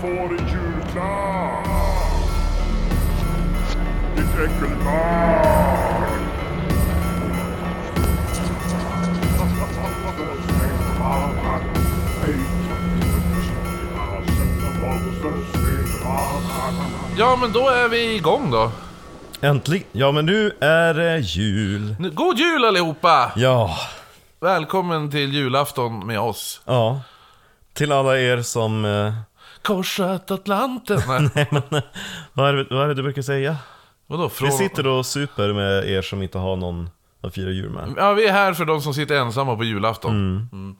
får i julklapp? Ditt äckelbarn! Ja, men då är vi igång då. Äntligen! Ja men nu är det jul. Nu- God jul allihopa! Ja, Välkommen till julafton med oss. ja. Till alla er som... Eh, Korsat Atlanten. Nej, nej men, vad, är det, vad är det du brukar säga? vadå? Från... Vi sitter och super med er som inte har någon att fira jul med. Ja, vi är här för de som sitter ensamma på julafton. Mm.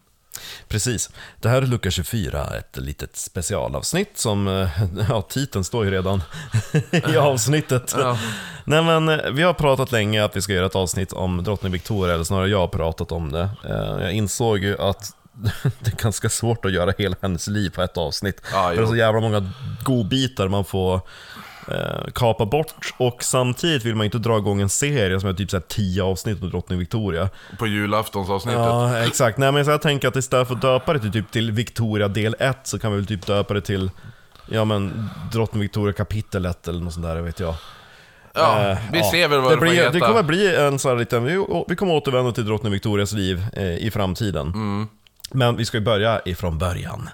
Precis. Det här är lucka 24, ett litet specialavsnitt som, eh, ja titeln står ju redan i avsnittet. Ja. Nej men, eh, vi har pratat länge att vi ska göra ett avsnitt om drottning Victoria, eller snarare jag har pratat om det. Eh, Jag insåg ju att det är ganska svårt att göra hela hennes liv på ett avsnitt. Ja, det är så jävla många godbitar man får eh, kapa bort och samtidigt vill man inte dra igång en serie som är typ så här 10 avsnitt med drottning Victoria. På julaftonsavsnittet. Ja, exakt. Nej, men så jag tänker att istället för att döpa det till, typ till Victoria del 1 så kan vi väl typ döpa det till Ja men Drottning Victoria kapitel 1 eller något sånt där, vet jag. Ja, Eh, vi ser väl vad det det, blir, heta. Det kommer bli en sån här liten, vi, vi kommer återvända till Drottning Victorias liv eh, i framtiden. Mm. Men vi ska ju börja ifrån början.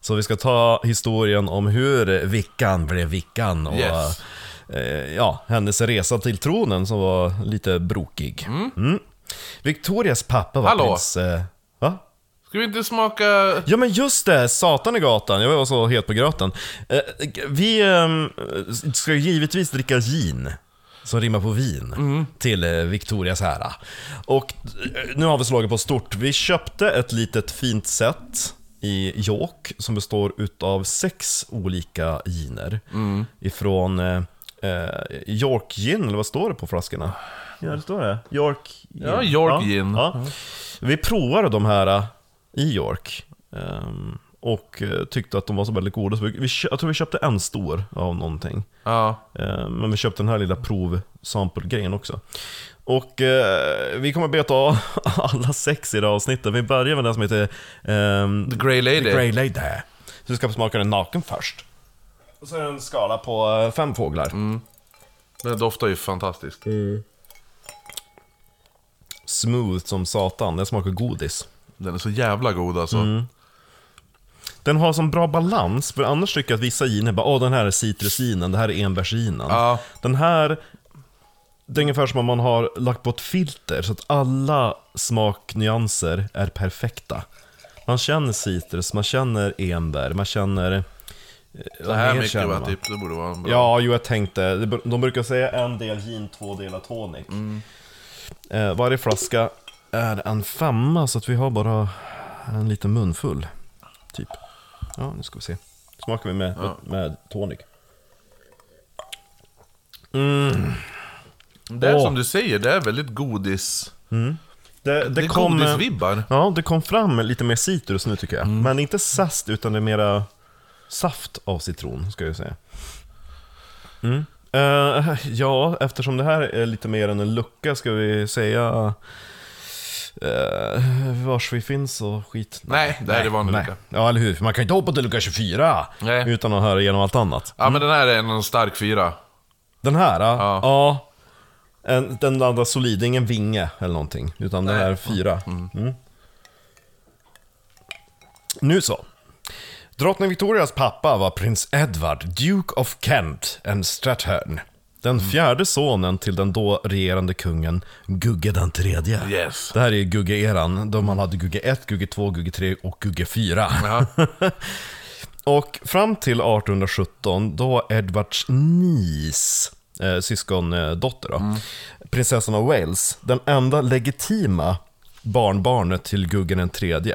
Så vi ska ta historien om hur Vickan blev Vickan och Yes. eh, ja, hennes resa till tronen som var lite brokig. Mm. Victorias pappa var Hallå? prins... Eh, va? Ska vi inte smaka... Ja men just det, Satan i gatan. Jag var så het på gröten. Eh, vi eh, ska givetvis dricka gin. Som rimmar på vin. Till eh, Victorias ära. Och eh, nu har vi slagit på stort. Vi köpte ett litet fint set i York som består utav sex olika giner. Ifrån eh, eh, York Gin, eller vad står det på flaskorna? Ja, det står det. York Gin. Ja, York Gin. Ja. Vi provade de här i York. ehm, och eh, tyckte att de var så väldigt goda. Så vi, jag tror vi köpte en stor av någonting. Ja, Ehm, men vi köpte den här lilla prov-sample-grejen också. Och eh, vi kommer beta av alla sex i det här avsnittet. Vi börjar med den som heter ehm, The Grey Lady. The Grey Lady. Så vi ska smaka den naken först. Och så är det en skala på eh, fem fåglar. Den doftar ju fantastiskt. Smooth som satan, den smakar godis. Den är så jävla god alltså. Mm. Den har som bra balans, för annars tycker jag att vissa giner bara åh den här är citrusinen, det här är enbärsginen. Ja. Den här, det är ungefär som om man har lagt på ett filter så att alla smaknyanser är perfekta. Man känner citrus, man känner enbär, man känner... eh, Så vad här mycket va, typ. Det borde vara bra. Ja, jo jag tänkte. De brukar säga en del gin, två delar tonic. Eh, varje flaska är en femma, så att vi har bara en liten munfull. Typ. Ja, nu ska vi se. Smakar vi med, med tonic. Det är Åh. som du säger, det är väldigt godis... Det, det, Det är kom, godisvibbar. Ja, det kom fram lite mer citrus nu tycker jag. Men inte zest, utan det är mera saft av citron, ska jag säga. Mm. Eh, ja, eftersom det här är lite mer än en lucka, ska vi säga uh, vars vi finns och skit? Nej, det här är vanlig lucka. Ja, eller hur? För man kan ju inte hoppa till lucka 24 Nej. utan att höra igenom allt annat. Ja men den här är en stark fyra. Den här, ja. Ja. en, den andra solid, ingen vinge eller någonting. Utan den här är fyra. Mm. Nu så. Drottning Victorias pappa var prins Edward, Duke of Kent and Strathern. Den fjärde sonen till den då regerande kungen Gugge den tredje. Yes. Det här är Gugge-eran, då man hade Gugge 1, Gugge 2, Gugge 3 och Gugge 4. Ja. Och fram till 1817, då var Edwards niece, eh, syskondotter då, prinsessan av Wales, den enda legitima barnbarnet till Guggen den tredje.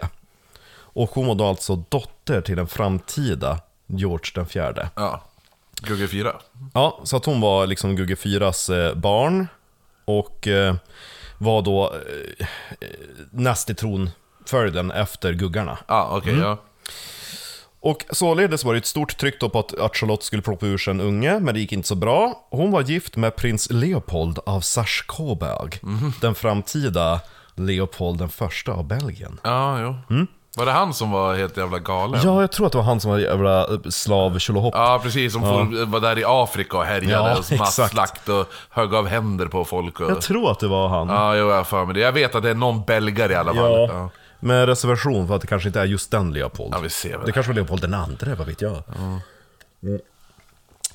Och hon var då alltså dotter till den framtida George den fjärde. ja. Gugge fyra. Ja, så att hon var liksom Gugge fyras eh, barn och eh, var då eh, näst i tronföljden efter guggarna. Ja, okej, Mm. ja. Och således var det ett stort tryck då på att, att Charlotte skulle plocka ur sig en unge, men det gick inte så bra. Hon var gift med prins Leopold av Sachs-Coburg, den framtida Leopold den första av Belgien. Ja, jo. Mm. Var det han som var helt jävla galen? Ja, jag tror att det var han som var jävla eh, slav tjolahopp. Ja, precis. Som får, var där i Afrika och härjade Ja, och masslakt och högg av händer på folk. Och... Jag tror att det var han. Ja, jag har för mig det. Jag vet att det är någon belgare i alla fall. Ja, Ja. med reservation för att det kanske inte är just den Leopold. Ja, vi ser väl. Det kanske var Leopold den andra, vad vet jag. Mm.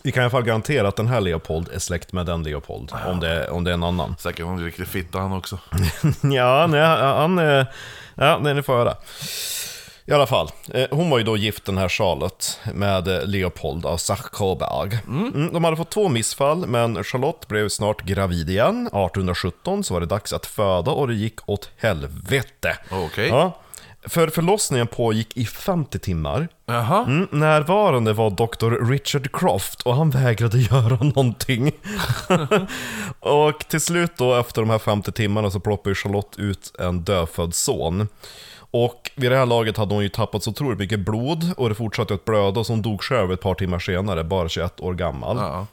Vi kan i alla fall garantera att den här Leopold är släkt med den Leopold, om, det, om det är en annan. Säkert någon riktig fitta han också. ja, nej, han är... Ja, nej, ni får höra. I alla fall, eh, hon var ju då gift den här Charlotte med eh, Leopold av Sachsenberg. Mm, de hade fått två missfall, men Charlotte blev snart gravid igen. 1817 så var det dags att föda och det gick åt helvete. Okej. Ja, för förlossningen pågick i 50 timmar. Jaha. Mm, närvarande var Dr. Richard Croft och han vägrade göra någonting. och till slut då, efter de här 50 timmarna, så ploppade ju Charlotte ut en dödfödd son. Och vid det här laget hade hon ju tappat så otroligt mycket blod och det fortsatte att blöda så hon dog själv ett par timmar senare, bara 21 år gammal. Ja.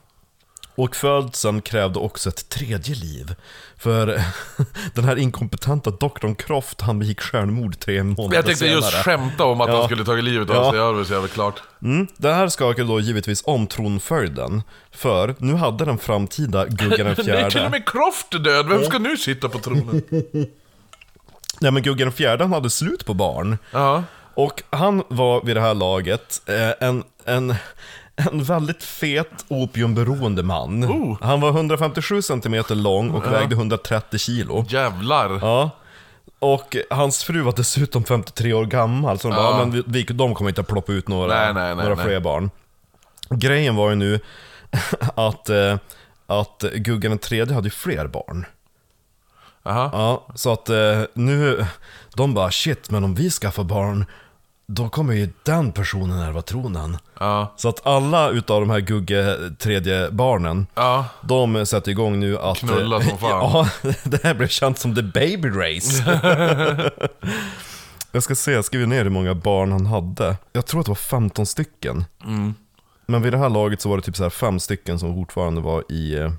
Och födseln krävde också ett tredje liv. För den här inkompetenta doktorn Croft, han begick självmord tre månader Jag tänkte senare. just skämta om att Ja. han skulle tagit livet av Ja. sig, det var så jävla klart. Mm, det här skakade då givetvis om tronföljden. För nu hade den framtida Guggen den Nej, till och fjärde... med Croft är död, vem ska nu sitta på tronen? Nej men Guggen fjärde han hade slut på barn. Ja. Och han var vid det här laget eh, en, en, en väldigt fet opiumberoende man. Oh. Han var 157 cm lång och vägde 130 kilo. Jävlar. Ja. Och hans fru var dessutom 53 år gammal, så de, bara, Ja. "Ja, men vi, de kommer inte att ploppa ut några, Nej, nej, nej, några nej. fler barn. Grejen var ju nu att, eh, att Guggen den tredje hade ju fler barn. Jaha. Ja, så att eh, nu, de bara shit, men om vi skaffar barn, då kommer ju den personen ärva tronen. Ja. Så att alla utav de här Gugge tredje barnen, Ja. de sätter igång nu att... Knulla som fan. Ja, det här blev känt som the baby race. jag ska se, jag skriver ner hur många barn han hade. Jag tror att det var 15 stycken. Mm. Men vid det här laget så var det typ så fem stycken som fortfarande var i, eh,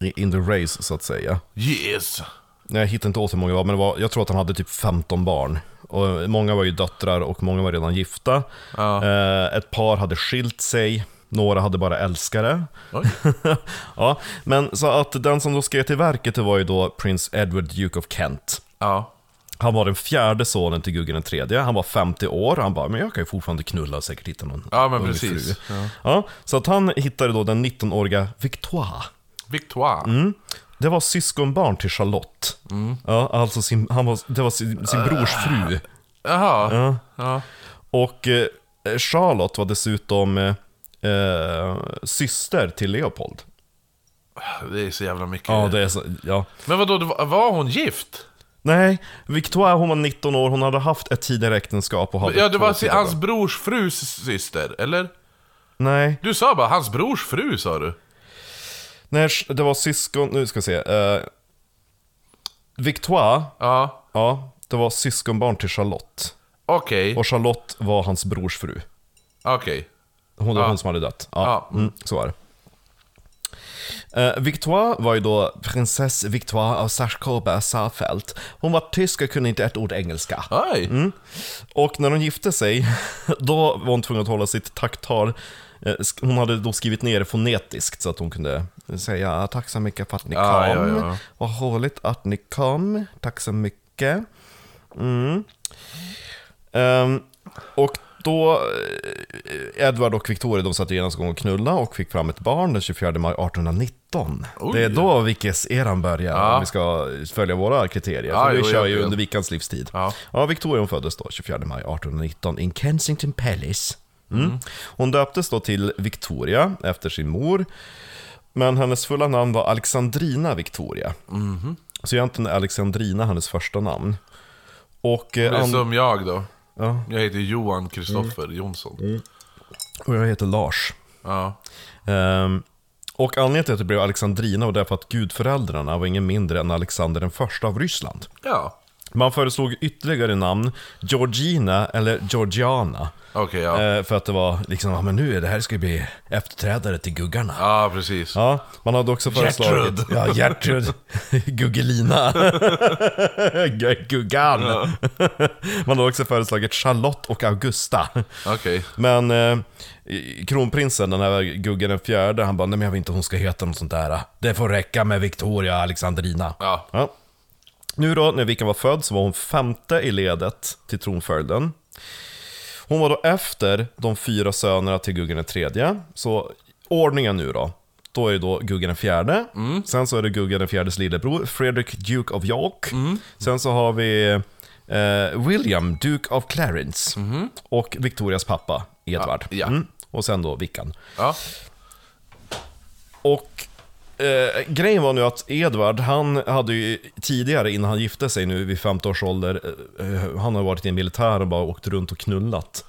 i in the race så att säga. Yes. Jag hittade inte åt hur många det var, men det var, jag tror att han hade typ 15 barn. Och många var ju döttrar och många var redan gifta. Ja. Eh, ett par hade skilt sig, några hade bara älskare. Ja, men så att den som då skrev till verket var ju då Prince Edward Duke of Kent. Ja. Han var den fjärde sonen till Guggen den tredje. Han var 50 år. Han bara, men jag kan ju fortfarande knulla och säkert hitta någon Ja, men precis. Ja. Ja, så att han hittade då den 19-åriga Victoire. Victoire. Mm. Det var syskonbarn till Charlotte. Mm. Ja, alltså sin, han var, det var sin, sin brors fru. Jaha. Ja. Ja. Och eh, Charlotte var dessutom eh, eh, syster till Leopold. Det är så jävla mycket. Ja, det är så, ja. Men vadå, det var, var hon gift? Nej, Victoire hon var 19 år, hon hade haft ett tidigare äktenskap och hade Ja, det var tidigare hans brors frus syster, eller? Nej, Du sa bara hans brors fru, sa du? Nej, det var syskon, nu ska vi se. Eh, Victoire, Ja. ja, det var syskonbarn till Charlotte. Okej. Och Charlotte var hans brors fru. Okej. Hon var Ja. hon som hade dött. Ja. Mm, så var det. Eh, Victoire var ju då prinsess Victoire av Sachsen-Saalfeld. Hon var tysk och kunde inte ett ord engelska. Oj. Mm. Och när hon gifte sig, då var hon tvungen att hålla sitt tacktal. Eh, Hon hade då skrivit ner det fonetiskt så att hon kunde säga tack så mycket för att ni kom. Ja, ja, ja. Vad roligt att ni kom. Tack så mycket. Mm. Ehm, och då, eh, Edward och Victoria de satte genast igång och knulla och fick fram ett barn den 24 maj 1819. Oj. Det är då Vickes eran börjar, Ja. om vi ska följa våra kriterier. Ja, För vi jo, kör ju under Vickans livstid. Ja. Ja, Victoria hon föddes då 24 maj 1819 in Kensington Palace. Mm. Hon döptes då till Victoria efter sin mor. Men hennes fulla namn var Alexandrina Victoria. Så egentligen är Alexandrina hennes första namn. Och, eh, Det är som jag då. ja, Jag heter Johan Kristoffer Jonsson. och jag heter Lars. Ja. Ehm, och anledningen till att det blev Alexandrina var därför att gudföräldrarna var ingen mindre än Alexander den första av Ryssland. Ja. Man föreslog ytterligare namn, Georgina eller Georgiana. Okej, ja. Eh, för att det var liksom, ja men nu är det här ska ju bli efterträdare till guggarna. Ja, precis. Ja, man hade också föreslagit... Gertrud. Ja, Gertrud. Guggelina. Gu- Guggan. Man hade också föreslagit Charlotte och Augusta. Okej. Men eh, kronprinsen, den här Guggen den fjärde, han bara nej men jag vill inte hon ska heta något sånt där. Det får räcka med Victoria Alexandrina. Ja. Nu då, när Vickan var född så var hon femte i ledet till tronföljden. Hon var då efter de fyra sönerna till Guggen den tredje. Så ordningen nu då. Då är det då Guggen den fjärde. Sen så är det Guggen den fjärdes lillebror, Fredrik Duke of York. Sen så har vi eh, William, Duke of Clarence. Och Victorias pappa, Edvard. Ja, ja. Mm. Och sen då Vickan. Ja. Och eh, grejen var nu att Edvard, han hade ju tidigare innan han gifte sig nu vid 50 års ålder, eh, han har varit i militären och bara åkt runt och knullat.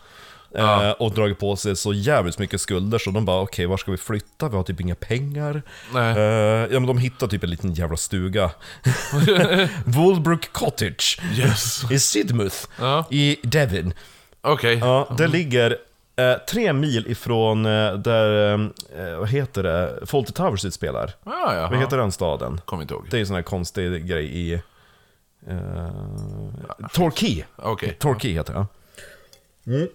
Eh, och dragit på sig så jävligt mycket skulder så de bara okej, var ska vi flytta? Vi har typ inga pengar. Nej. Eh, ja men de hittade typ en liten jävla stuga. Woolbrook Cottage Yes. i Sidmouth Ja. i Devon. Okej. Ja, det ligger eh, tre mil ifrån eh, där, eh, vad heter det, Fawlty Towers utspelar. Ja, ja. Vad heter den staden? Kommer inte ihåg. Det är en sån här konstig grej i... Uh, Torquay. Okej. Torquay heter det. Mm.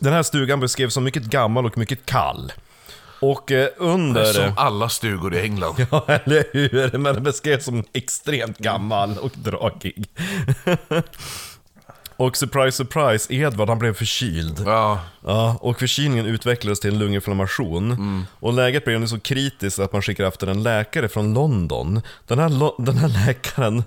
Den här stugan beskrevs som mycket gammal och mycket kall. Och eh, under... Som alla stugor i England. Ja, eller hur? Men den beskrevs som extremt gammal och dragig. och surprise, surprise, Edvard han blev förkyld. Ja. Ja, och förkylningen utvecklades till en lunginflammation. Och läget blev nu så kritiskt att man skickar efter en läkare från London. Den här, lo- den här läkaren,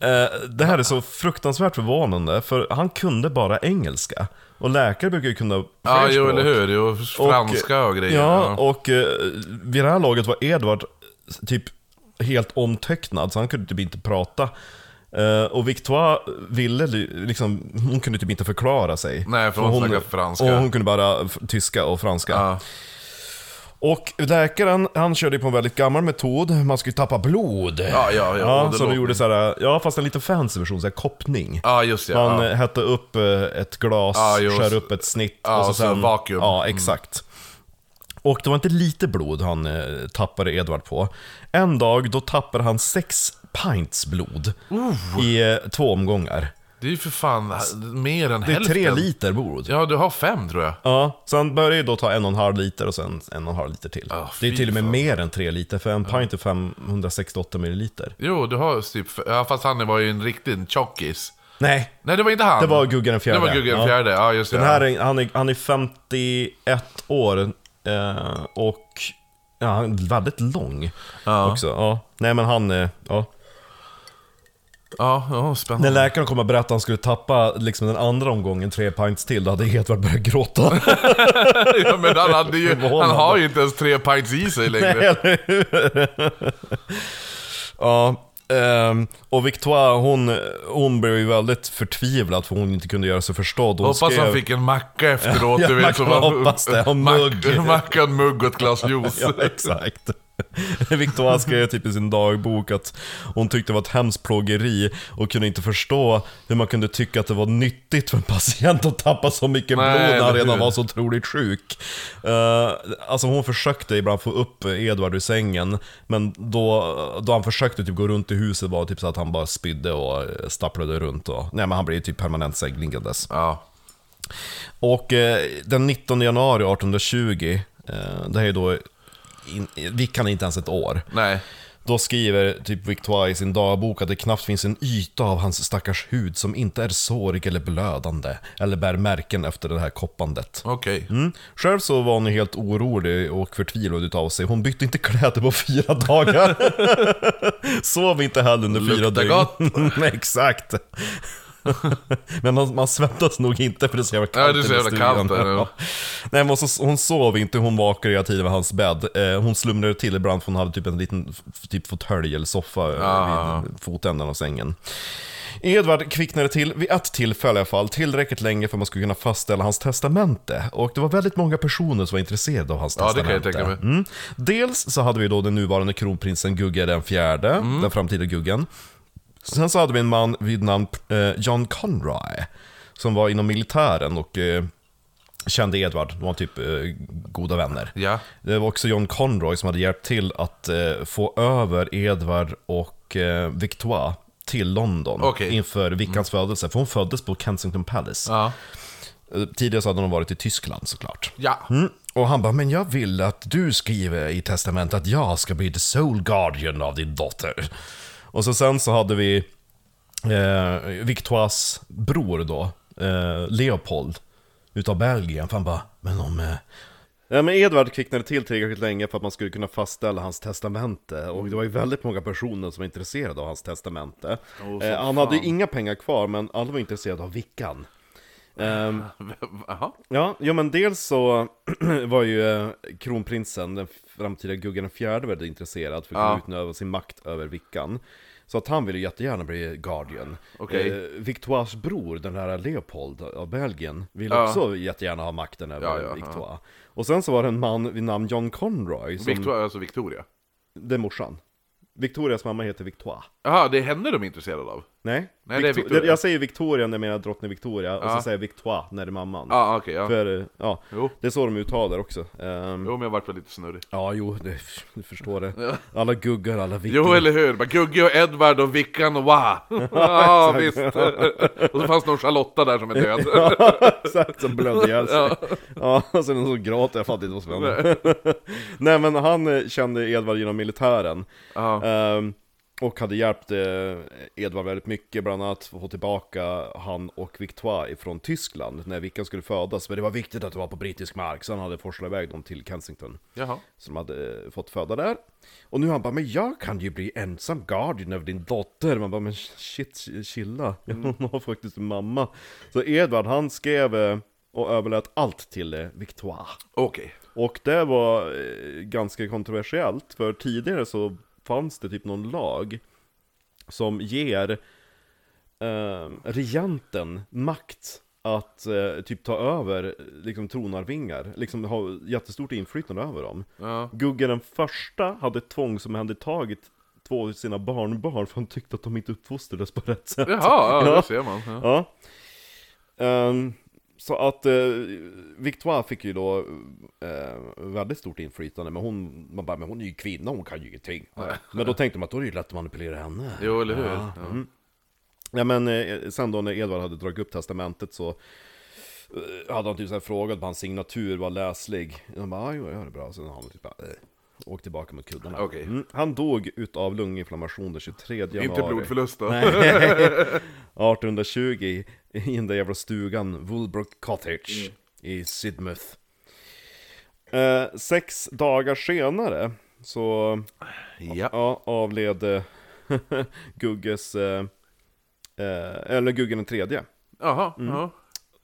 eh, det här är så fruktansvärt förvånande, för han kunde bara engelska. Och läkare brukar ju kunna fler Ja, jo språk. eller hur. Jo, franska och, grejer. Ja, och eh, vid det här laget var Edvard typ helt omtöcknad, så han kunde typ inte prata. Eh, och Victoire ville li- liksom, hon kunde typ inte förklara sig. Nej, för hon snackade franska. Och hon kunde bara tyska och franska. Ja. Och läkaren, han körde på en väldigt gammal metod, man skulle tappa blod. Ja, ja, ja, det så de gjorde såhär, ja fast en lite fancy version, såhär koppning. Ja, just det. Man Ja. eh, hette upp eh, ett glas, Ja, skär så- upp ett snitt Ja, och så och så sen... vakuum. Ja, Mm. exakt. Och det var inte lite blod han eh, tappade Edvard på. En dag, då tappade han sex pints blod i eh, två omgångar. Det är ju för fan mer än Det är hälften. tre liter blod. Ja. Ja, du har fem tror jag. så han började ju då ta en och en halv liter och sen en och en halv liter till. Ja, det är till och med fan. mer än tre liter, för en pint är 568 milliliter. Jo, du har typ... Ja, fast han var ju en riktig tjockis. Nej, Nej, det var inte han. det var Guggen den fjärde. Det var Guggen den Ja. fjärde, ja just det. Den här är, han, är, han är 51 år eh, och ja, han är väldigt lång Ja. också. Ja. Nej men han, eh, ja. Ja, ja, När spännande. läkaren kom och berättade att han skulle tappa liksom, den andra omgången tre pints till, då hade Edvard börjat gråta. ja, men han, hade ju, han har ju inte ens tre pints i sig längre. Eller hur? ja. ehm, och Victoire, hon, hon blev ju väldigt förtvivlad för hon inte kunde göra sig förstådd. Hon Hoppas han skrev- fick en macka efteråt, Ja, du vet. man- hoppas det, och mugg. Mack, en mugg och ett glas juice. Ja, exakt. Victoria skrev typ i sin dagbok att hon tyckte det var ett hemskt plågeri och kunde inte förstå hur man kunde tycka att det var nyttigt för en patient att tappa så mycket Nej, blod när han redan var så otroligt sjuk. Uh, alltså hon försökte ibland få upp Edvard ur sängen, men då, då han försökte typ gå runt i huset var det typ så att han bara spydde och eh, stapplade runt. Och, nej men han blev typ permanent sängliggandes. Ja. Och eh, den 19 januari 1820, eh, det här är då, in, Vickan är inte ens ett år. Nej. Då skriver typ Victoire i sin dagbok att det knappt finns en yta av hans stackars hud som inte är sårig eller blödande, eller bär märken efter det här koppandet. Okej. Mm. Själv så var hon ju helt orolig och förtvivlad utav sig. Hon bytte inte kläder på fyra dagar. Sov inte heller under fyra Luktar dygn. Nej, Exakt. Men man, man svettas nog inte för det är så jävla kallt Ja, det är så jävla kallt där, ja. Nej men så, hon sov inte, hon vakade hela tiden vid hans bädd. Eh, hon slumrade till ibland för hon hade typ en liten typ fåtölj eller soffa eh, Ja. vid fotänden av sängen. Edvard kvicknade till vid ett tillfälle i alla fall, tillräckligt länge för att man skulle kunna fastställa hans testamente. Och det var väldigt många personer som var intresserade av hans Ja, det kan testamente. jag tänka mig. Mm. Dels så hade vi då den nuvarande kronprinsen Gugge den fjärde, Mm. den framtida Guggen. Sen så hade vi en man vid namn eh, John Conroy, som var inom militären och eh, kände Edvard, de var typ eh, goda vänner. Ja. Det var också John Conroy som hade hjälpt till att eh, få över Edvard och eh, Victoire till London Okej. inför Vickans födelse, för hon föddes på Kensington Palace. Ja. Tidigare så hade hon varit i Tyskland såklart. Ja. Mm. Och han bara, men jag vill att du skriver i testamentet att jag ska bli the sole guardian av din dotter. Och så sen så hade vi eh, Victoires bror då, eh, Leopold, utav Belgien. För han bara, men om... Eh... Ja, men Edvard kvicknade till tillräckligt länge för att man skulle kunna fastställa hans testamente. Och det var ju väldigt många personer som var intresserade av hans testamente. eh, han hade ju inga pengar kvar, men alla var intresserade av Vickan. Jaha. Ja, ja men dels så var ju eh, kronprinsen, den framtida Guggen den fjärde väldigt intresserad för att Ja. kunna utöva sin makt över Vickan. Så att han ville jättegärna bli Guardian. Okej. Eh, Victoires bror, den där Leopold av Belgien, ville Ja. också jättegärna ha makten över Ja, ja, Victoire. Och sen så var det en man vid namn John Conroy, som, Victoria, alltså Victoria. det är morsan. Victorias mamma heter Victoire. Jaha, det är henne de är intresserade av? Nej, Nej, det är. Jag säger Victoria när jag menar drottning Victoria, och Ja. så säger jag Victoire när det är mamman. Ja, ah, okej, ja. För, eh, ja, Jo. det är så de uttalar också. Ehm, Jo, men jag vart väl lite snurrig. Ja, jo, det, du förstår det. Alla guggar, alla Jo, viktiga. eller hur? Bara Gugge och Edvard och Vickan och Wah! Ja, visst! och så fanns någon Charlotta där som är död. Exakt, som blödde ihjäl sig. Ja. Ja, och sen så gråter jag fattar inte vad som hände. Nej men han eh, kände Edvard genom militären. Ja. Och hade hjälpt eh, Edvard väldigt mycket, bland annat få tillbaka han och Victoire ifrån Tyskland när Vickan skulle födas. Men det var viktigt att det var på brittisk mark, så han hade forslat iväg dem till Kensington. Jaha. som hade eh, fått föda där. Och nu han bara, men jag kan ju bli ensam guardian över din dotter. Man bara, men shit, chilla. Hon har faktiskt en mamma. Så Edvard, han skrev eh, och överlät allt till Victoire. Okej. Och det var ganska kontroversiellt, för tidigare så fanns det typ någon lag som ger eh, regenten makt att eh, typ ta över liksom tronarvingar, liksom ha jättestort inflytande över dem. Ja. Gugge den första hade tvångsomhändertagit två av sina barnbarn för han tyckte att de inte uppfostrades på rätt sätt. Jaha, ja, Ja. det ser man. Ja. Ja. Ehm, så att eh, Victoire fick ju då eh, väldigt stort inflytande, men hon, man bara, men hon är ju kvinna, hon kan ju ingenting. Men då tänkte man att då är det ju lätt att manipulera henne. Jo, eller hur? Ja. Ja. Mm. Ja men eh, sen då när Edvard hade dragit upp testamentet så eh, hade han typ så här frågat om hans signatur var läslig. Han bara, "Ja, jo, jag gör det bra. Sen har han typ bara, eh, åkt tillbaka mot kuddarna. Okej. Mm. Han dog utav lunginflammation den 23 januari. Inte blodförlust då? Nej. 1820 i den där jävla stugan, Woolbrook Cottage i Sidmouth. Eh, sex dagar senare så Ja. ja, avled eh, Gugges, eh, eh, eller Guggen den tredje. Jaha, Mm. ja.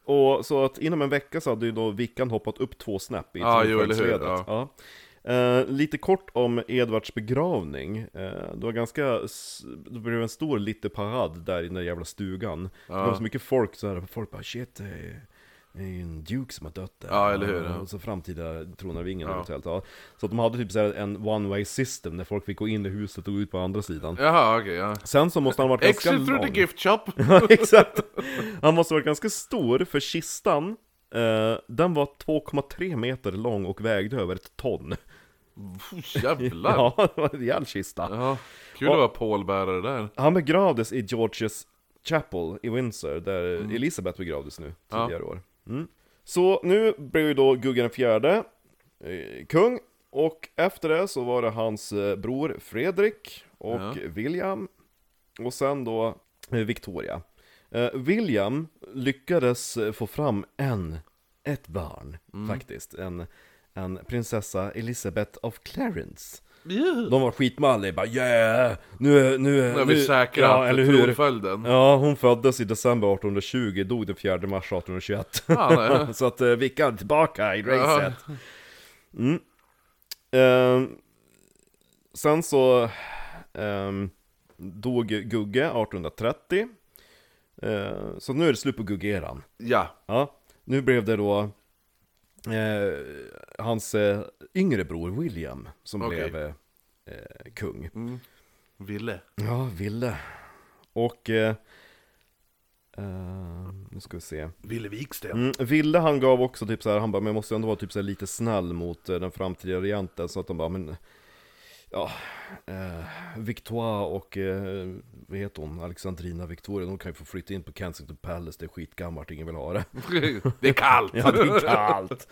Och så att inom en vecka så hade ju då Vickan hoppat upp två snäpp i Ja, jo, eller hur, tronföljdsledet. ja. Eh, lite kort om Edvards begravning. Eh, det var ganska, det blev en stor lite parad där i den där jävla stugan. Det var så mycket folk så här, folk bara shit, det är, det är ju en duke som har dött där. Ja, eller hur, ja. Och så framtida tronarvingen Ja. eventuellt. Ja. Så att de hade typ så här en one way system, där folk fick gå in i huset och gå ut på andra sidan. Jaha, okej, ja. Sen så måste han ha varit ganska Exit through lång. the gift shop! Ja, exakt. Han måste ha varit ganska stor, för kistan, eh, den var 2,3 meter lång och vägde över ett ton. Jävlar! Ja, det var en rejäl kista. Ja, kul att vara pålbärare där. Han begravdes i Georges Chapel i Windsor, där Elisabeth begravdes nu, tidigare år. Mm. Så nu blev ju då Guggen den fjärde eh, kung, och efter det så var det hans eh, bror Fredrik och Ja. William, och sen då eh, Victoria. Eh, William lyckades eh, få fram en, ett barn faktiskt, en, en prinsessa Elizabeth of Clarence. De var skitmalliga, bara yeah! Nu är, nu är, Nu har vi säkrat ja, eller hur? tronföljden. Ja, hon föddes i december 1820, dog den 4 mars 1821. Ja. Så att uh, Vickan är tillbaka i racet. Mm. Ehm, sen så ehm, dog Gugge 1830. Ehm, så nu är det slut på Guggeran. Ja, Ja, nu blev det då eh, hans eh, yngre bror William som Okej. blev eh, kung. Ville. Ja, Ville. Och... Eh, eh, nu ska vi se. Ville Wiksten. Mm, Ville han gav också typ så här, han bara, men jag måste ändå vara typ så här lite snäll mot eh, den framtida regenten, så att de bara, men Ja, eh, Victoire och, eh, vad heter hon, Alexandrina Victoria, de kan ju få flytta in på Kensington Palace, det är skitgammalt, ingen vill ha det. Det är kallt. Ja, det är kallt.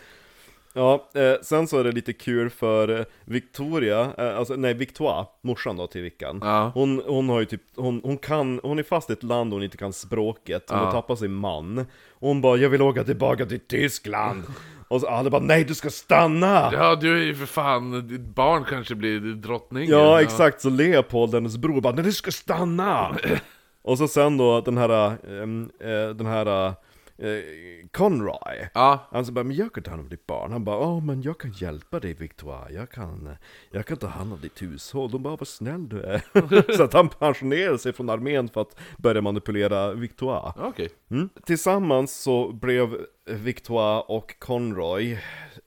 Ja, eh, sen så är det lite kul för eh, Victoria, eh, alltså nej Victoire, morsan då till Vickan Ja. hon, hon har ju typ, hon, hon kan, hon är fast i ett land och hon inte kan språket, hon Ja. har tappat sin man Och hon bara 'Jag vill åka tillbaka till Tyskland' Och så alla bara 'Nej du ska stanna!' Ja, du är ju för fan, ditt barn kanske blir drottning. Ja, exakt, så Leopold, hennes bror, bara 'Nej du ska stanna!' Och så sen då den här, eh, den här eh, Conroy. Ja, Han så bara 'Men jag kan ta hand om ditt barn' Han bara 'Åh men jag kan hjälpa dig Victoire, jag kan, eh, jag kan ta hand om ditt hushåll' De bara 'Vad snäll du är' Så att han pensionerade sig från armén för att börja manipulera Victoire okej. Mm. Tillsammans så blev Victoire och Conroy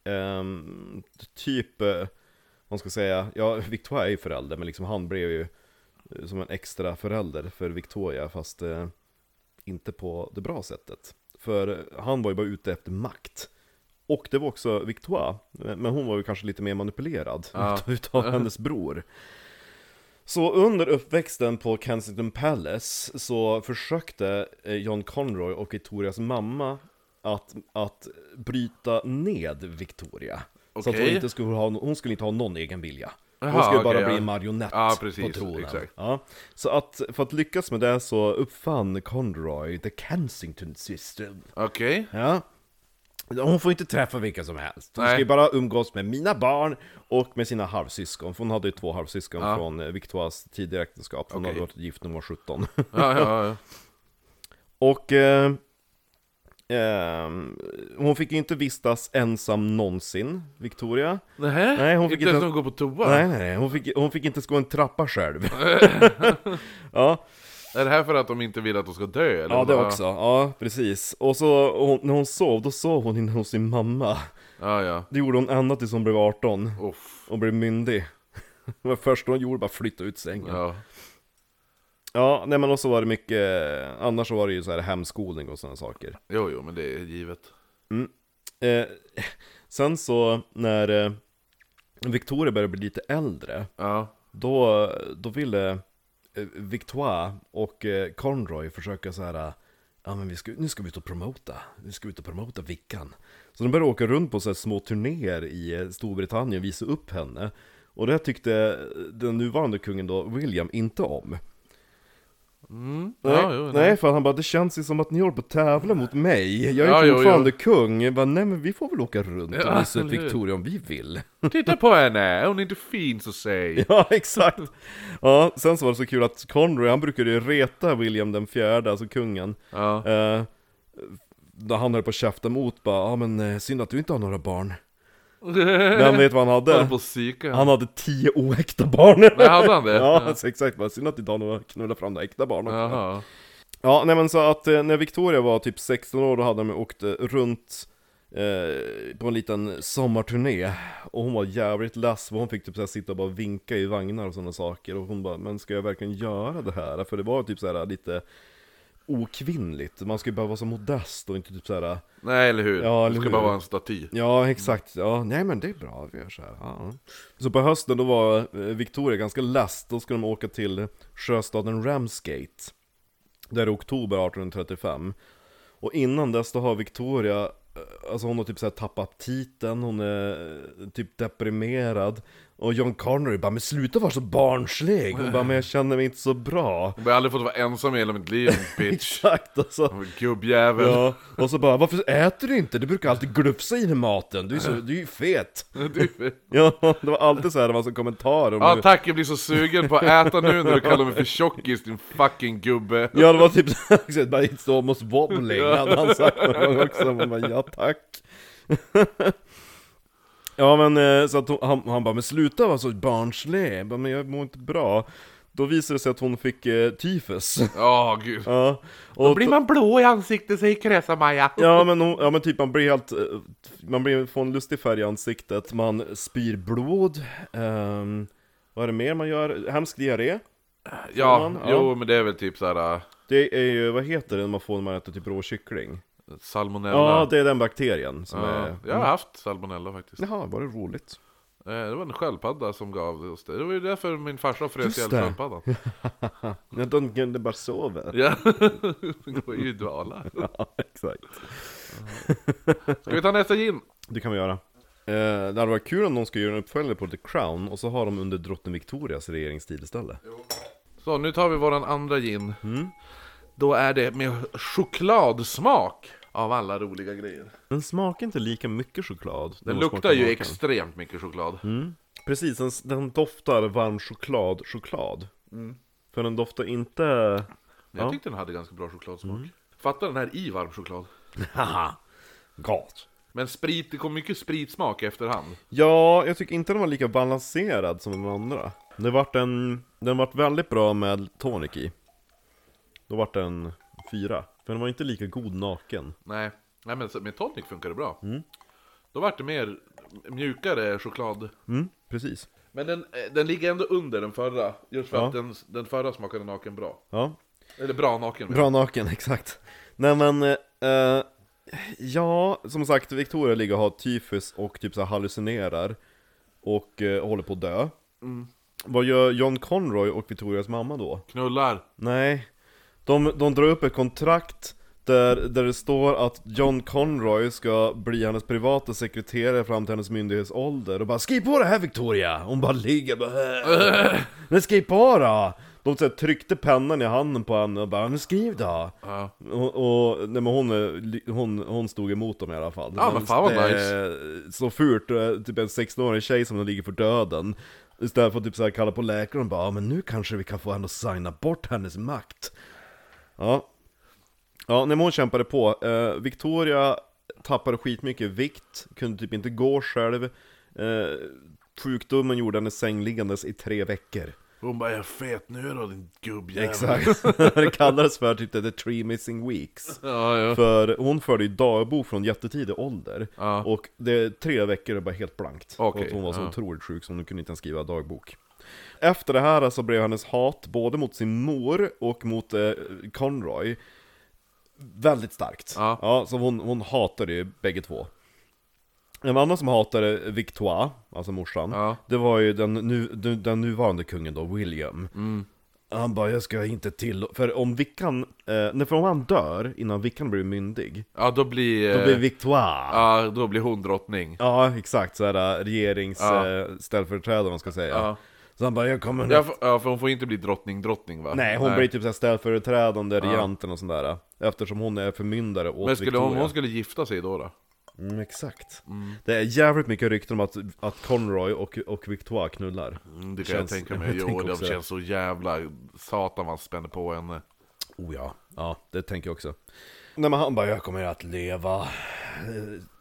ehm, typ, eh, man ska säga, ja Victoire är ju förälder men liksom han blev ju eh, som en extra förälder för Victoria fast eh, inte på det bra sättet. För han var ju bara ute efter makt. Och det var också Victoire, men hon var ju kanske lite mer manipulerad Ja. utav hennes bror. Så under uppväxten på Kensington Palace så försökte eh, John Conroy och Victorias mamma att, att bryta ned Victoria. Så att hon inte skulle ha, hon skulle inte ha någon egen vilja. Hon Jaha, skulle bara bli ja. en marionett Ja, på precis, tronen. exakt. Ja. Så att för att lyckas med det så uppfann Conroy the Kensington system. Okej. Ja. Hon får inte träffa vilka som helst. Hon Nej. ska ju bara umgås med mina barn och med sina halvsyskon. För hon hade ju två halvsyskon Ja. från eh, Victoires tidigare äktenskap. Hon Okej. hade varit gift när hon var 17. Ja, ja, ja. och eh, ehm, hon fick ju inte vistas ensam någonsin, Victoria. Nähä? Nej, hon fick inte ens inte- hon går på toa? Nej, nej. Hon fick, hon fick inte gå en trappa själv. ja, Är det här för att de inte vill att de ska dö? Eller ja, det också. Ja, precis. Och så hon, när hon sov, då sov hon inne hos sin mamma. Ja, ja. Det gjorde hon ända tills hon blev 18. Uff. och blev myndig. Det var första hon gjorde, bara flytta ut sängen. Ja, Ja. nej men och så var det mycket, annars så var det ju så här hemskolning och sådana saker. Jo, jo, men det är givet. Eh, sen så, när eh, Victoria började bli lite äldre, Ja. då, då ville eh, Victoire och eh, Conroy försöka så här. Ja men vi ska, nu ska vi ut och promota, nu ska vi ut och promota Vickan Så de började åka runt på så här små turnéer i eh, Storbritannien och visa upp henne Och det tyckte den nuvarande kungen då, William, inte om Mm. Nej, Ja, jo, nej, för han bara, det känns ju som att ni håller på att tävla mot mig Jag är Ja, jo, fortfarande kung Jag bara, nej men vi får väl åka runt Ja, och visa upp? Victoria om vi vill Titta på henne! Hon är inte fin så säg! Ja, exakt! Ja, sen så var det så kul att Conroy, han brukade ju reta William den fjärde, alltså kungen Ja. eh, han höll på att käfta emot bara, ja men eh, synd att du inte har några barn Men vet vad han hade? på att psyka. Han hade tio oäkta barn! Nej, hade han det? Ja, Ja. så exakt, bara synd att några knulla fram några äkta barn också. Jaha. Ja, nej men så att eh, när Victoria var typ 16 år, då hade de åkt eh, runt eh, på en liten sommarturné Och hon var jävligt less, hon fick typ så här sitta och bara vinka i vagnar och sådana saker Och hon bara, men ska jag verkligen göra det här? För det var typ så här lite okvinnligt, man ska ju bara vara så modest och inte typ så här. Nej, eller hur? Ja, det eller ska hur? bara vara en staty. Ja, exakt. Ja, nej men det är bra, vi gör så här. Ja. Så på hösten då var eh, Victoria ganska less, då skulle de åka till sjöstaden Ramsgate. Där är oktober 1835. Och innan dess då har Victoria, eh, alltså hon har typ så här tappat titeln, hon är eh, typ deprimerad. Och John Connery bara 'Men sluta vara så barnslig' Hon bara 'Men jag känner mig inte så bra' Jag har aldrig fått vara ensam i hela mitt liv, bitch. Exakt, alltså. Gubbjävel. Ja, och så bara 'Varför äter du inte? Du brukar alltid glufsa i maten, du är, så, du är ju fet' Du... Ja, det var alltid så här, det var så kommentarer om Ja det. tack, jag blir så sugen på att äta nu när du kallar mig för tjockis din fucking gubbe. Ja, det var typ så bara 'It's almost wobbling' hade han sagt någon gång också, man bara 'Ja tack' Ja men eh, så att hon, han, han bara 'Men sluta vara så barnslig' jag bara, 'Men jag mår inte bra' Då visade det sig att hon fick eh, tyfus Ja, gud. Ja, och Blir man blå i ansiktet säger Kresa-Maja. Ja men, ja men typ man blir helt, eh, man blir, får en lustig färg i ansiktet, man spyr blod, ehm, vad är det mer man gör? Hemsk diarré? Ja, man? Ja. jo men det är väl typ såhär Det är ju, vad heter det när man får när man äter typ rå kyckling? Salmonella. Ja, det är den bakterien som Ja, är... Jag har haft salmonella faktiskt. Jaha, var det roligt? Eh, Det var en sköldpadda som gav oss det. Det var ju därför min farsa frös ihjäl sköldpaddan. Ja, de kunde bara sover. Ja, det går ju i dvala. Ja, exakt. Ska vi ta nästa gin? Det kan vi göra. Eh, det hade varit kul om någon skulle göra en uppföljare på The Crown och så har de under drottning Victorias regeringstid istället. Så nu tar vi våran andra gin. Då är det med chokladsmak av alla roliga grejer. Den smakar inte lika mycket choklad. Den luktar ju maken. extremt mycket choklad. Precis, den, den doftar varm choklad, choklad. För den doftar inte... Jag Ja. tyckte den hade ganska bra chokladsmak. Fatta den här i varm choklad. Haha! Gott! Men sprit, det kom mycket spritsmak efterhand. Ja, jag tycker inte den var lika balanserad som de andra. Det vart en... Den vart väldigt bra med tonic i. Då vart den fyra. För den var inte lika god naken. Nej, Nej men med tonic funkar det bra. Mm. Då vart det mer mjukare choklad. Mm, precis. Men den, eh, den ligger ändå under den förra. Just för Ja. att den, den förra smakade naken bra. Ja, Eller bra naken. Bra naken, exakt. Nej men, eh, ja, som sagt, Victoria ligger och har tyfus och typ så här hallucinerar. Och eh, håller på att dö. Vad gör John Conroy och Victorias mamma då? Knullar. Nej, de, de drar upp ett kontrakt där, där det står att John Conroy ska bli hennes privata sekreterare fram till hennes myndighetsålder och bara 'Skriv på det här Victoria!' Hon bara ligger bara "Äh." Men skriv på då! De så här, tryckte pennan i handen på henne och bara 'Men skriv då!' Ja. Och, och nej, men hon, hon, hon stod emot dem i alla fall Ja, men fan vad det är Så fult, eh, typ en 16-årig tjej som ligger för döden Istället för att typ så här kalla på läkaren och bara "Ja, men nu kanske vi kan få henne att signa bort hennes makt Ja. Ja, hon kämpade på eh, Victoria tappade skitmycket vikt, kunde typ inte gå själv. Eh, Sjukdomen gjorde henne sängliggandes i tre veckor. Hon bara 'Jag är fet nu då din gubbjävel' Exakt, det kallades för typ the three missing weeks. Ja, ja. För hon förde ju dagbok från jättetidig ålder Ja. Och det tre veckor är bara helt blankt. Okej, Och att hon var så ja. otroligt sjuk så hon kunde inte ens skriva dagbok Efter det här så blev hennes hat både mot sin mor och mot eh, Conroy Väldigt starkt Ja. så hon, hon hatade ju bägge två En annan som hatade Victoire, alltså morsan Ja. Det var ju den, nu, den, nuvarande kungen då, William Mm. Han bara, jag ska inte till... För om Vickan, eh, nej, för om han dör innan Vickan blir myndig ja då blir... Då eh, blir Victoire ja. Ja, då blir hon drottning. exakt, såhär regerings Ja. eh, man ska säga Ja. Så han bara, jag kommer Ja, för, ja, för hon får inte bli drottning, drottning va? Nej, hon blir typ såhär ställföreträdande Ja. regenten och sådär Eftersom hon är förmyndare åt Men skulle Victoria hon, hon skulle gifta sig då då? mm, Exakt Det är jävligt mycket rykten om att, att Conroy och, och Victoire knullar Mm, det kan Känns- jag tänka mig. jag Jo, det känns så jävla satan vad spänner på henne. Oh ja, ja det tänker jag också Nej men han bara, jag kommer att leva eh,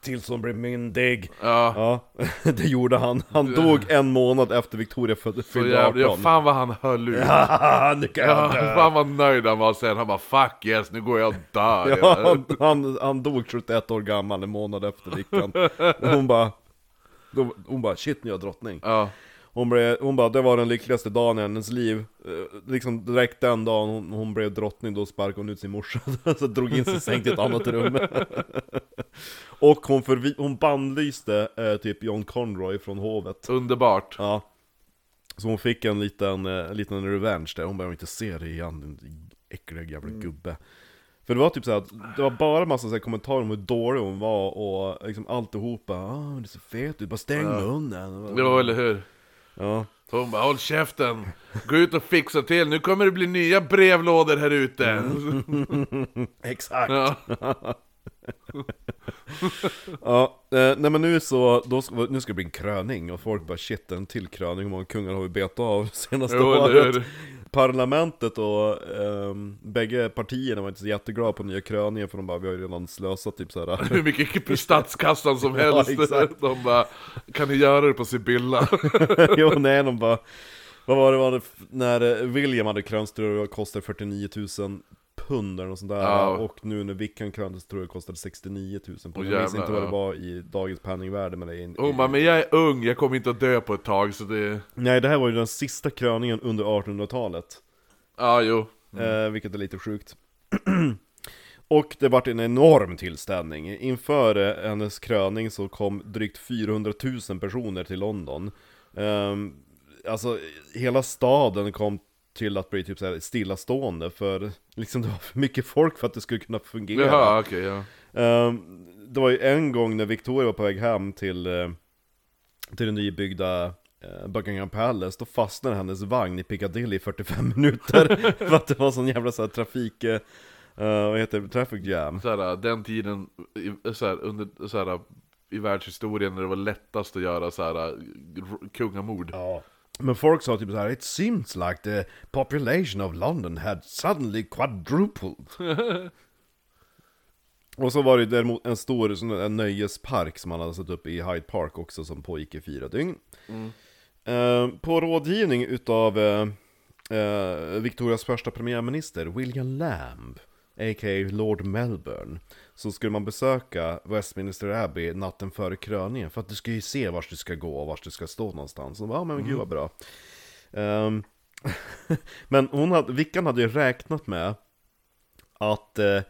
tills hon blir myndig Ja, Ja, det gjorde han. Han dog en månad efter Victoria fyllde jävla... Ja, 18. fan vad han höll ut. Haha, nu kan jag Ja, dö. fan vad nöjd han var sen. Han bara 'fuck yes, nu går jag och dör' Ja, han, han, han dog 71 år gammal en månad efter Vickan. Och hon bara, hon bara 'shit nu är jag drottning' Ja, hon, blev, hon bara 'det var den lyckligaste dagen i hennes liv' Eh, Liksom direkt den dagen hon, hon blev drottning, då sparkade hon ut sin morsa. Så drog in sig säng till ett annat rum. Och hon, förvi, hon bannlyste eh, typ John Conroy från hovet. Underbart. Ja. Så hon fick en liten, eh, en liten revenge där, hon behöver inte se det igen, din äckliga jävla gubbe. För det var typ såhär, det var bara massa så kommentarer om hur dålig hon var och liksom alltihopa. Ah, du är så fet ut, bara stäng munnen. Det var eller hur? Ja, Så hon bara 'håll käften' Gå ut och fixa till, nu kommer det bli nya brevlådor här ute. exakt. Ja. Ja, eh, nej men nu så, då, ska- nu ska det bli en kröning och folk bara shit en till kröning, hur många kungar har vi betat av senaste Jo, året? Parlamentet och um, bägge partierna var inte så jätteglada på nya kröningen för de bara vi har ju redan slösat typ såhär Hur mycket i statskassan som Ja, helst. exakt. De bara 'Kan ni göra det på Sibylla?' Jo nej de bara Vad var det, var det när eh, William hade jag det kostade 49 000 pund eller något sånt där Ja. Och nu när Vickan kröntes tror jag det kostade 69 000 pund Åh, Jag minns inte vad det var i dagens penningvärde men det är in, Hon bara 'Men jag är ung, jag kommer inte att dö på ett tag' så det... Nej det här var ju den sista kröningen under 1800-talet Ja, jo. eh, vilket är lite sjukt. Och det vart en enorm tillställning. Inför eh, hennes kröning så kom drygt 400 000 personer till London. Ehm, alltså, hela staden kom till att bli typ så här stillastående för liksom det var för mycket folk för att det skulle kunna fungera. Jaha, okej, ja. Ehm, det var ju en gång när Victoria var på väg hem till, eh, till det nybyggda eh, Buckingham Palace, då fastnade hennes vagn i Piccadilly i 45 minuter För att det var sån jävla så här, trafik, eh, vad heter det, traffic jam Såhär, den tiden, i- såhär, under, såhär, i världshistorien när det var lättast att göra såhär, r- kungamord. Ja. Men folk sa typ så här: It seems like the population of London had suddenly quadrupled. Och så var det däremot en stor sån där nöjespark som man hade satt upp i Hyde Park också som pågick i fyra dygn. Eh, På rådgivning utav eh, eh, Victorias första premiärminister, William Lamb A.k.a. Lord Melbourne Så skulle man besöka Westminster Abbey natten före kröningen För att du ska ju se vart du ska gå och vart du ska stå någonstans Och ja men gud vad bra Ehm, Men hon hade, Vickan hade ju räknat med Att, eh,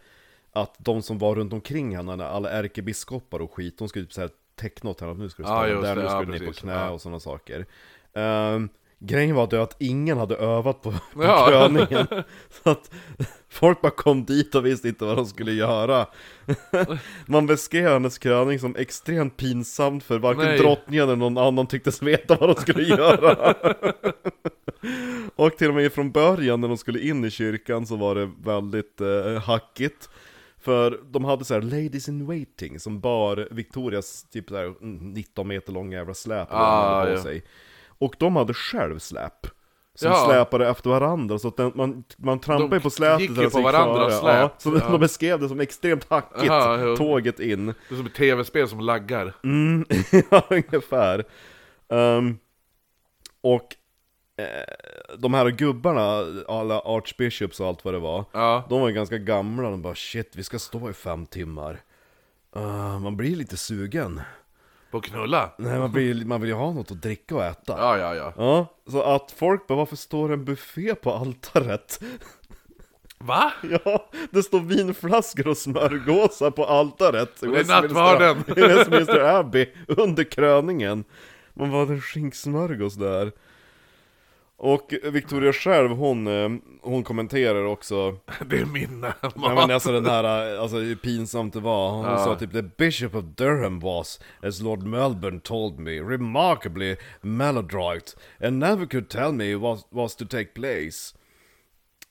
att de som var runt omkring henne, alla ärkebiskopar och skit De skulle typ såhär teckna åt henne att nu ska du stå just där, det, nu ska ja, du ner på knä ja. och sådana saker Ehm, Grejen var det att ingen hade övat på, på Ja. kröningen Så att folk bara kom dit och visste inte vad de skulle göra Man beskrev hennes kröning som extremt pinsamt för varken Nej. drottningen eller någon annan tycktes veta vad de skulle göra Och till och med från början när de skulle in i kyrkan så var det väldigt eh, hackigt För de hade så här ladies in waiting som bar Victorias typ så här mm, 19 meter långa jävla släp Ah, ja. sig Och de hade själv släp som Ja. släpade efter varandra, så att den, man, man trampade De på släpet gick ju de på gick varandras före. Ja, släp. så Ja. de beskrev det som extremt hackigt, Aha, tåget in Det är som ett tv-spel som laggar. Mm, ja, ungefär. Ehm, och eh, de här gubbarna, alla archbishops och allt vad det var, Ja. de var ganska gamla, de bara shit, vi ska stå i fem timmar. Uh, man blir lite sugen. På knulla. Nej, man, blir, man vill ju ha något att dricka och äta. Ja, ja, ja. Ja, så att folk bara, varför står en buffé på altaret? Va? Ja, det står vinflaskor och smörgåsar på altaret i Det är nattvarden. Westminster Abbey under kröningen Man var en skinksmörgås där Och Victoria själv, hon, eh, hon kommenterar också Det är min Nej men alltså den här, alltså hur pinsamt det var Hon Ja. sa typ 'The Bishop of Durham was, as Lord Melbourne told me, remarkably maladroit And never could tell me what was to take place'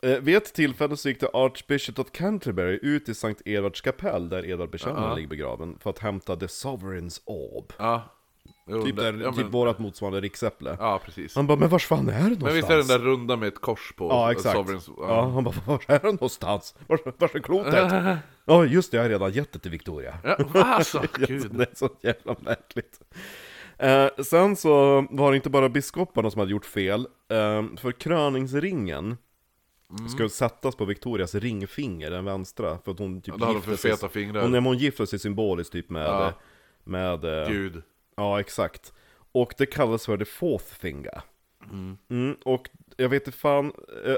Eh, vid ett tillfälle så gick det Archbishop of Canterbury ut i Sankt Edvards kapell där Edvard Bekännaren Ja. ligger begraven för att hämta The Sovereign's Orb. Ja. Typ, där- ja, typ men- vårat motsvarande riksäpple. Ja, precis. Han bara, men vars fan är det någonstans? Men visst är den där runda med ett kors på? Ja, exakt. Sovereigns- Ja, han bara, vars är det någonstans? Vars, vars är klotet? Ja, just det, jag har redan gett det till Victoria. Ja, alltså, Gud. Det är så jävla märkligt. Eh, sen så var det inte bara biskoparna som hade gjort fel, eh, för kröningsringen Mm. ska sättas på Victorias ringfinger, den vänstra, för att hon typ Ja, gifte sig- feta fingrar. Hon, hon gifte sig symboliskt typ med, Ja. med eh, Gud. Ja, exakt. Och det kallas för the fourth finger. Mm, och jag vet inte fan,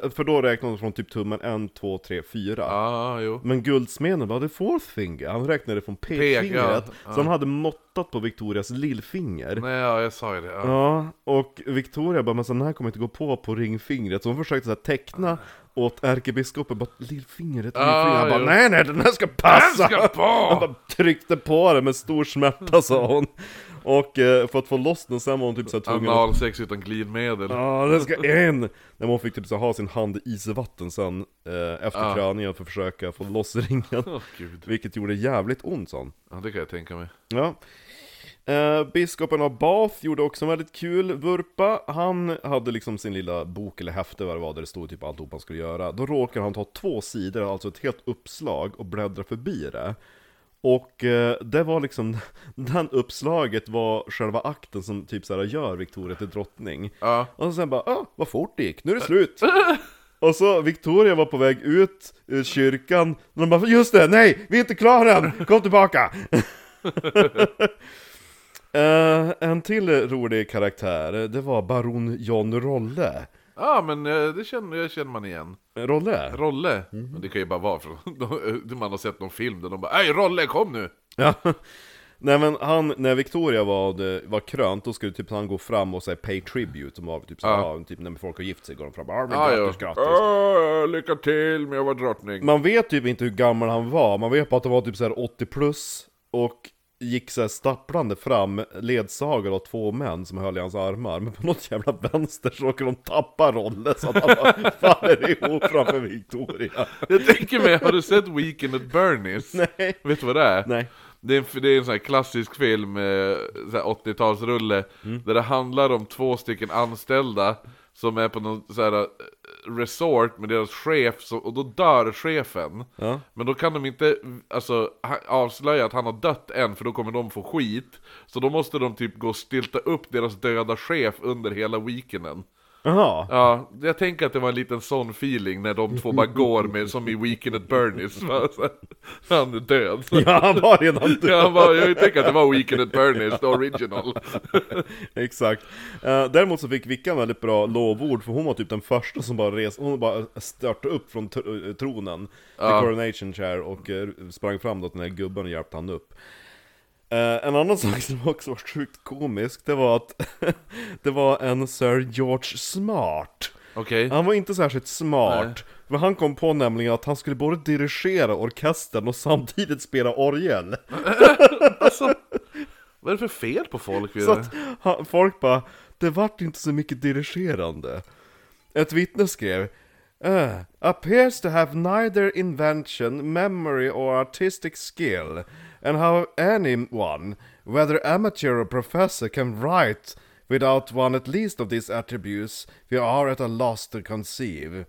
eh, för då räknade de från typ tummen 1, 2, 3, 4. Ja, jo. Men guldsmeden var the fourth finger, han räknade från pekfingret. ja, ja. Så han hade måttat på Victorias lillfinger. Nej, ja, jag sa ju det. Ja. Ja, och Victoria bara, men så den här kommer inte gå på på ringfingret. Så hon försökte så här teckna åt ärkebiskopen, bara lillfingret, Ah, lillfingret. Han bara, nej nej den här ska passa! Den ska på! Han bara tryckte på det med stor smärta sa hon. Och eh, för att få loss den sen var hon typ såhär tvungen att... Analsex utan glidmedel. Ja, den ska in! När hon fick typ så ha sin hand i isvatten sen eh, efter Ja. kröningen för att försöka få loss ringen. Gud. Vilket gjorde jävligt ont sa hon. Ja, det kan jag tänka mig. Ja. Eh, biskopen av Bath gjorde också en väldigt kul vurpa. Han hade liksom sin lilla bok eller häfte vad det var där det stod typ alltihop han skulle göra. Då råkade han ta två sidor, alltså ett helt uppslag och bläddra förbi det. Och eh, det var liksom, den uppslaget var själva akten som typ såhär gör Victoria till drottning. Ja. Och sen bara, ah, vad fort det gick, nu är det slut! Och så Victoria var på väg ut ur kyrkan, och de bara, just det, nej, vi är inte klara än, kom tillbaka! Eh, en till rolig karaktär, det var baron John Rolle. Ja men eh, det känner, det känner man igen. Rolle? Rolle. Mhm. Men Det kan ju bara vara från, man har sett någon film där de bara Ey Rolle kom nu! Ja. Nej men han, när Victoria var, var krönt, då skulle typ han gå fram och säga pay tribute, som var typ så Ja. ja. typ när folk har gift sig går de fram ja, men Ja, ja. grattis, grattis. Ja, lycka till med att vara drottning. Man vet typ inte hur gammal han var, man vet bara att han var typ så här 80 plus och gick så här stapplande fram, ledsagad av två män som höll i hans armar. Men på något jävla vänster så råkar de tappa rollen så att han bara faller ihop framför Victoria. Jag tänker mig, har du sett Weekend at Bernie's? Nej. Vet du vad det är? Nej. Det är en, det är en sån här klassisk film, eh, så här 80-talsrulle, Mm. där det handlar om två stycken anställda som är på någon så här eh, resort med deras chef, så, och då dör chefen. Ja. Men då kan de inte alltså, avslöja att han har dött än, för då kommer de få skit. Så då måste de typ gå och stilta upp deras döda chef under hela weekenden. Jaha. Ja, jag tänker att det var en liten sån feeling när de två bara går med, som i Weekend at Bernie's. Han är död. Ja, han var redan död. Ja, han bara, jag tänker att det var Weekend at Bernie's, the original. Exakt. Eh, däremot så fick Vickan väldigt bra lovord, för hon var typ den första som bara res, hon bara störtade upp från eh, tronen, Ja. the coronation chair, och eh, sprang fram då till den här gubben och hjälpte han upp. Eh, en annan sak som också var sjukt komisk, det var att det var en Sir George Smart. Okej. Han var inte särskilt smart, Nej. men han kom på nämligen att han skulle både dirigera orkestern och samtidigt spela orgel. Alltså, vad är det för fel på folk? Så att han, folk bara, det vart inte så mycket dirigerande. Ett vittne skrev uh, appears to have neither invention, memory or artistic skill, and how anyone, whether amateur or professor, can write without one at least of these attributes, we are at a loss to conceive.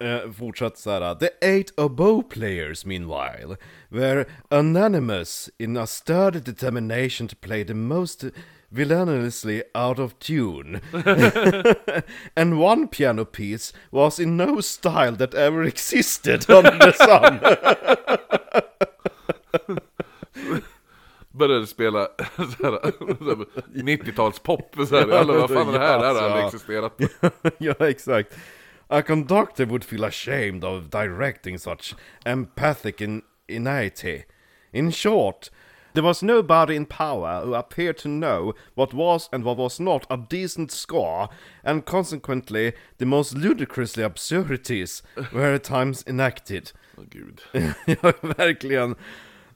Uh, fortsatt såhär, the eight oboe players meanwhile were unanimous in a sturdy determination to play the most villainously out of tune. and one piano piece was in no style that ever existed under the sun. Började spela så här, så här, 90-talspop, så här, eller vad fan är det här? Det här har aldrig Ja. existerat. ja, exakt. A conductor would feel ashamed of directing such empathic in inanity. In short, there was nobody in power who appeared to know what was and what was not a decent score, and consequently, the most ludicrously absurdities were at times enacted. Åh gud. ja, verkligen.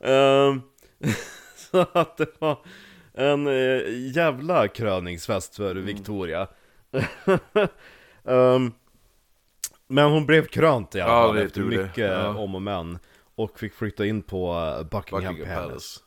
Ehm, så att det var en eh, jävla kröningsfest för Victoria. Ehm, men hon blev krönt i alla Ja, fall det efter det. mycket Ja. om och men. Och fick flytta in på eh, Buckingham, Buckingham Palace. Palace.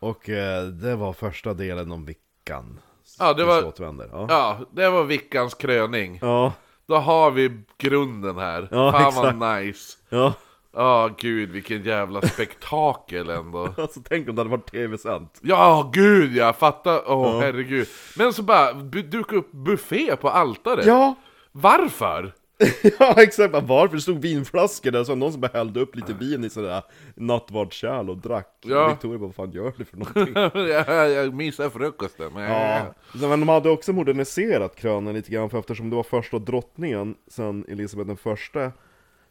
Och eh, det var första delen om vickan. Ja, det var- återvänder. Ja. Ja, det var veckans kröning. Ja. Då har vi grunden här. Ja, Fan exakt. vad nice. ja. Ja, gud vilken jävla spektakel ändå. Alltså tänk om det hade varit tv-sänt. Ja, gud ja, fatta. Åh herregud. Men så bara bu- duka upp buffé på altaret. Ja! Varför? Ja exakt, varför? Det stod vinflaskor där, så någon som bara hällde upp lite vin i sådär nattvardskärl och drack. Ja. Victoria bara, vad fan gör du för någonting? jag, jag missade frukosten. Men... ja. Men de hade också moderniserat krönen lite grann, för eftersom det var första drottningen sen Elisabeth den första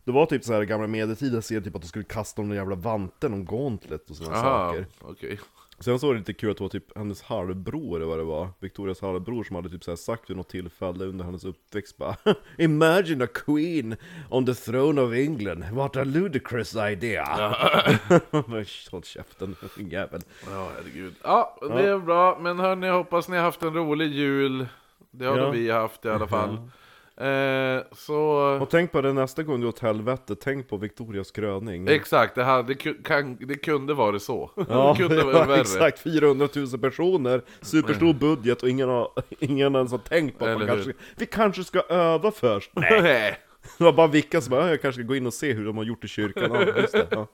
Det var typ så här gamla medeltida ser typ att de skulle kasta någon jävla vante, någon gauntlet och sådana saker okej. Sen så var det lite kul att det var typ hennes halvbror eller vad det var Victorias halvbror som hade typ så sagt vid något tillfälle under hennes uppväxt bara Imagine a queen on the throne of England, what a ludicrous idea! Håll käften, din jävel Ja, herregud. Ja, det är bra. Men hörni, hoppas ni har haft en rolig jul. Det har Ja. vi haft i alla fall. Eh, så... Och tänk på det nästa gång du åt helvete, tänk på Victorias kröning Exakt, det, hade, det, kan, det kunde vara så. Ja, det kunde vara ja, värre. exakt, 400 000 personer, superstor budget och ingen, har, ingen ens har tänkt på att man kanske, vi kanske ska öva först. Nej. Det var bara vilka som bara, "Ja, jag kanske ska gå in och se hur de har gjort i kyrkan. Ja, det, ja.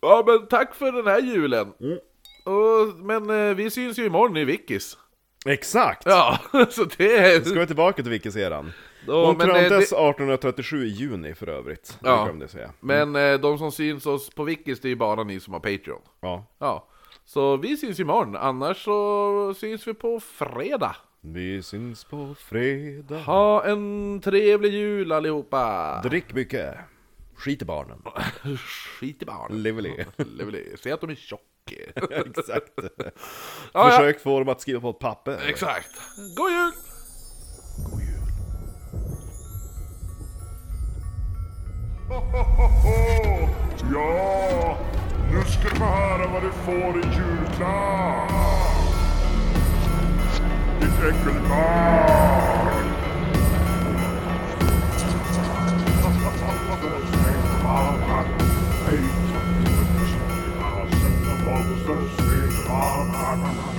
Ja men tack för den här julen! Mm. Och, men eh, vi syns ju imorgon i Vickis. Exakt! Ja, så det är... Ska vi tillbaka till Vickiseran? Då, Hon eh, kröntes det, 1837 i juni för övrigt. Ja. Jag säga. men eh, de som syns oss på Vickis, det är ju bara ni som har Patreon. Ja. Ja, så vi syns imorgon, annars så syns vi på fredag. Vi syns på fredag. Ha en trevlig jul allihopa! Drick mycket. Skit i barnen. Skit i barn. Lively. Lively. Se att de är tjocka. Exakt. Ja, ja. Försök få dem att skriva på ett papper. Exakt. God jul! God jul. Ja, nu ska du få höra vad du får i julklapp. Ditt äckelbarn. Jesus is all powerful.